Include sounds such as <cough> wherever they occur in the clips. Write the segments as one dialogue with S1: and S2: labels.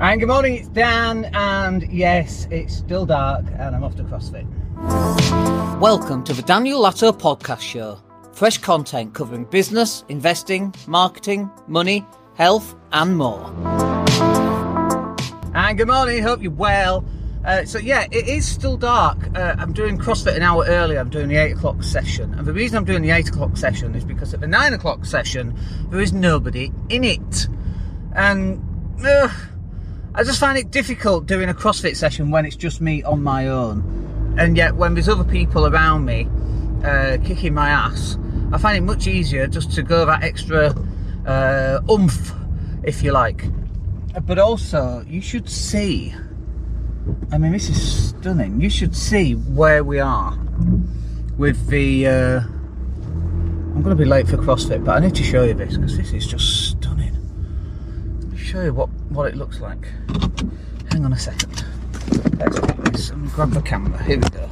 S1: And good morning, it's Dan, and yes, it's still dark, and I'm off to CrossFit. Welcome to the Daniel Latto Podcast Show. Fresh content covering business, investing, marketing, money, health, and more. And good morning, hope you're well. Uh, so yeah, it is still dark. Uh, I'm doing CrossFit an hour early. I'm doing the eight o'clock session, and the reason I'm doing the eight o'clock session is because at the nine o'clock session there is nobody in it, and uh, I just find it difficult doing a CrossFit session when it's just me on my own, and yet when there's other people around me uh, kicking my ass, I find it much easier just to go that extra uh, oomph, if you like. But also, you should see I mean, this is stunning. You should see where we are with the. Uh, I'm going to be late for CrossFit, but I need to show you this because this is just show you what, what it looks like. Hang on a second. Let's this. Me grab the camera. Here we go.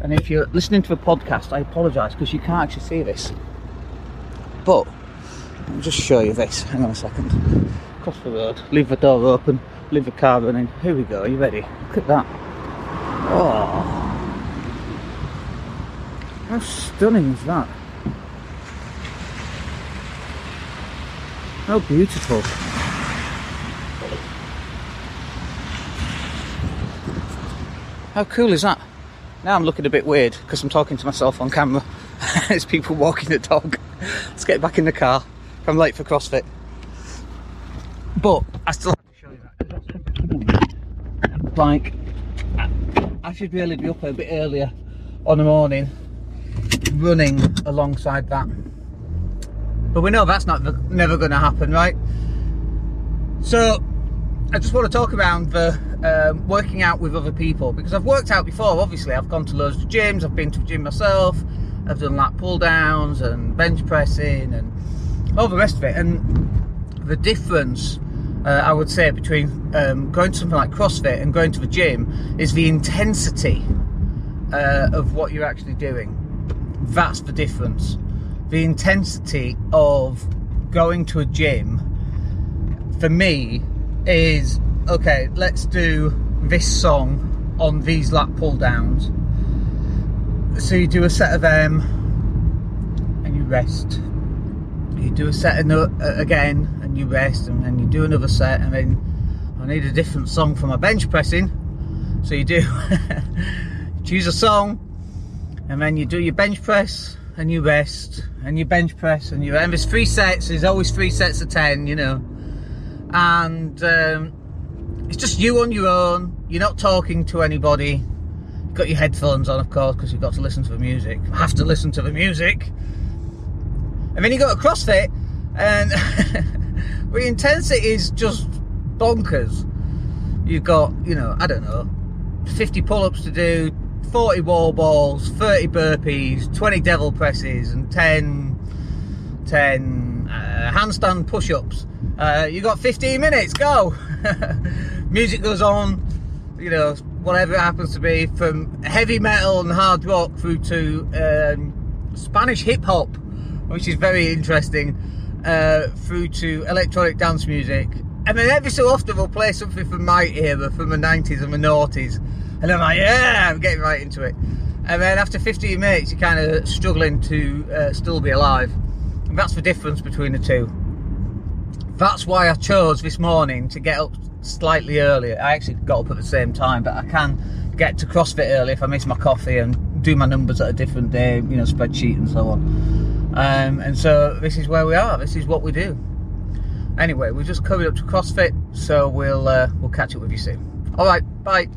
S1: And if you're listening to a podcast, I apologise because you can't actually see this. But I'll just show you this. Hang on a second. Cross the road, leave the door open leave the car running. Here we go, are you ready? Look at that. Oh. How stunning is that? How beautiful. How cool is that? Now I'm looking a bit weird because I'm talking to myself on camera. <laughs> There's people walking the dog. Let's get back in the car. I'm late for CrossFit. But I still like I should really be up a bit earlier on the morning running alongside that but we know that's not never going to happen right so I just want to talk about the um, working out with other people because I've worked out before obviously I've gone to loads of gyms I've been to the gym myself I've done like pull downs and bench pressing and all the rest of it and the difference uh, I would say, between um, going to something like CrossFit and going to the gym is the intensity uh, of what you're actually doing. That's the difference. The intensity of going to a gym for me is okay, let's do this song on these lat pull downs. So you do a set of them and you rest. You do a set uh, again you rest and then you do another set and then I need a different song for my bench pressing so you do <laughs> choose a song and then you do your bench press and you rest and you bench press and you and there's three sets there's always three sets of 10 you know and um, it's just you on your own you're not talking to anybody you've got your headphones on of course because you've got to listen to the music you have to listen to the music and then you go to CrossFit and <laughs> The intensity is just bonkers. You've got, you know, I don't know, 50 pull-ups to do, 40 wall balls, 30 burpees, 20 devil presses, and 10, 10 uh, handstand push-ups. Uh, you got 15 minutes, go! <laughs> Music goes on, you know, whatever it happens to be, from heavy metal and hard rock through to um, Spanish hip hop, which is very interesting uh, through to electronic dance music. And then every so often we'll play something from my era, from the 90s and the noughties. And I'm like, yeah, I'm getting right into it. And then after 15 minutes, you're kind of struggling to uh, still be alive. And that's the difference between the two. That's why I chose this morning to get up slightly earlier. I actually got up at the same time, but I can get to CrossFit early if I miss my coffee and do my numbers at a different day, you know, spreadsheet and so on. Um, and so this is where we are. This is what we do. Anyway, we're just coming up to CrossFit, so we'll uh, we'll catch up with you soon. All right, bye.